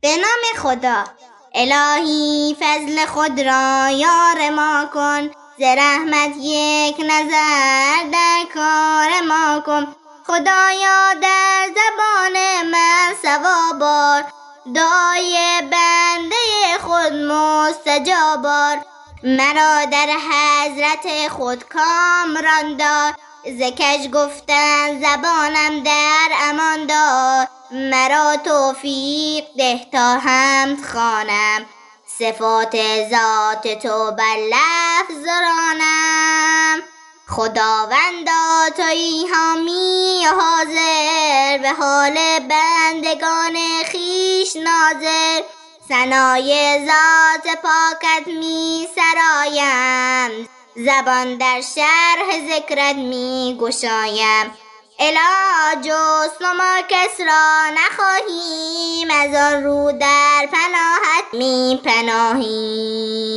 به نام خدا. الهی فضل خود را یار ما کن. ز رحمت یک نظر در کار ما کن. خدایا در زبان من سوابار دعای بنده خود مستجابار مرا در حضرت خود کامران دار. ز گفتن زبانم در امان دار. مرا توفیق ده تا حمد خوانم. صفات ذات تو بر لفظ رانم. خداوندا تویی حامی حاضر. به حال بندگان خویش ناظر. ثنای ذات پاکت می سرایم. زبان در شرح ذکرت می گشایم اله جز ما کس را نخواهیم از آن رو در پناهت می پناهیم